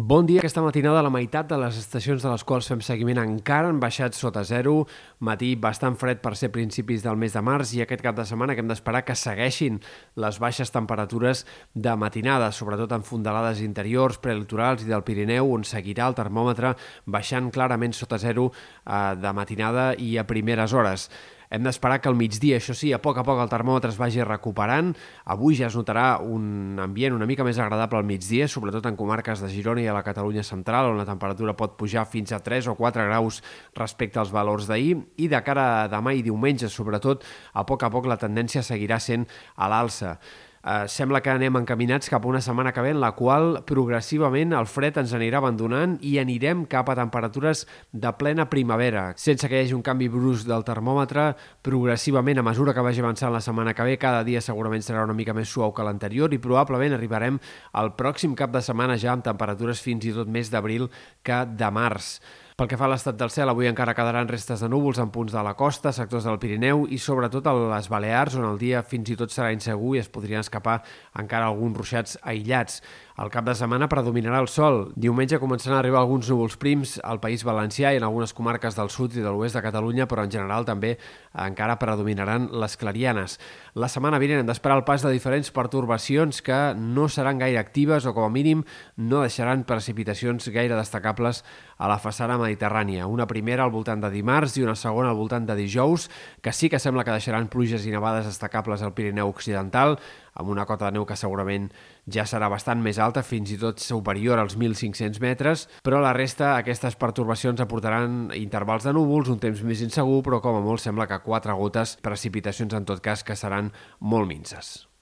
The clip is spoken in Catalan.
Bon dia. Aquesta matinada la meitat de les estacions de les quals fem seguiment encara han baixat sota zero. Matí bastant fred per ser principis del mes de març i aquest cap de setmana que hem d'esperar que segueixin les baixes temperatures de matinada, sobretot en fondalades interiors, prelitorals i del Pirineu, on seguirà el termòmetre baixant clarament sota zero eh, de matinada i a primeres hores. Hem d'esperar que al migdia, això sí, a poc a poc el termòmetre es vagi recuperant. Avui ja es notarà un ambient una mica més agradable al migdia, sobretot en comarques de Girona i a la Catalunya central, on la temperatura pot pujar fins a 3 o 4 graus respecte als valors d'ahir, i de cara a demà i diumenge, sobretot, a poc a poc la tendència seguirà sent a l'alça eh, sembla que anem encaminats cap a una setmana que ve en la qual progressivament el fred ens anirà abandonant i anirem cap a temperatures de plena primavera, sense que hi hagi un canvi brusc del termòmetre, progressivament a mesura que vagi avançant la setmana que ve, cada dia segurament serà una mica més suau que l'anterior i probablement arribarem al pròxim cap de setmana ja amb temperatures fins i tot més d'abril que de març. Pel que fa a l'estat del cel, avui encara quedaran restes de núvols en punts de la costa, sectors del Pirineu i sobretot a les Balears, on el dia fins i tot serà insegur i es podrien escapar encara alguns ruixats aïllats. El cap de setmana predominarà el sol. Diumenge començaran a arribar alguns núvols prims al País Valencià i en algunes comarques del sud i de l'oest de Catalunya, però en general també encara predominaran les clarianes. La setmana vinent hem d'esperar el pas de diferents pertorbacions que no seran gaire actives o, com a mínim, no deixaran precipitacions gaire destacables a la façana mediterrània. Una primera al voltant de dimarts i una segona al voltant de dijous, que sí que sembla que deixaran pluges i nevades destacables al Pirineu Occidental, amb una cota de neu que segurament ja serà bastant més alta, fins i tot superior als 1.500 metres, però la resta, aquestes pertorbacions aportaran intervals de núvols, un temps més insegur, però com a molt sembla que quatre gotes, precipitacions en tot cas que seran molt minces.